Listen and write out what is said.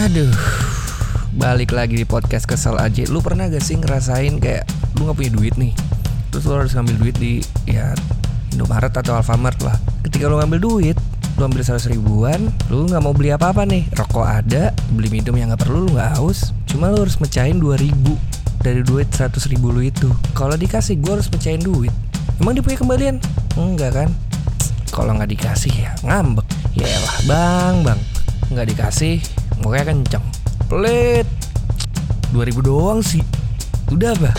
Aduh, balik lagi di podcast kesel aja. Lu pernah gak sih ngerasain kayak lu gak punya duit nih, terus lu harus ngambil duit di ya Indomaret atau Alfamart lah. Ketika lu ngambil duit, lu ambil 100 ribuan, lu nggak mau beli apa-apa nih. Rokok ada, beli minum yang nggak perlu, lu nggak haus. Cuma lu harus mecahin 2000 dari duit 100 ribu lu itu. Kalau dikasih, gua harus mecahin duit. Emang dia punya kembalian? Enggak kan? Kalau nggak dikasih ya ngambek. Ya lah bang, bang. Nggak dikasih, pokoknya kenceng. Pelit. 2000 doang sih. Udah bah.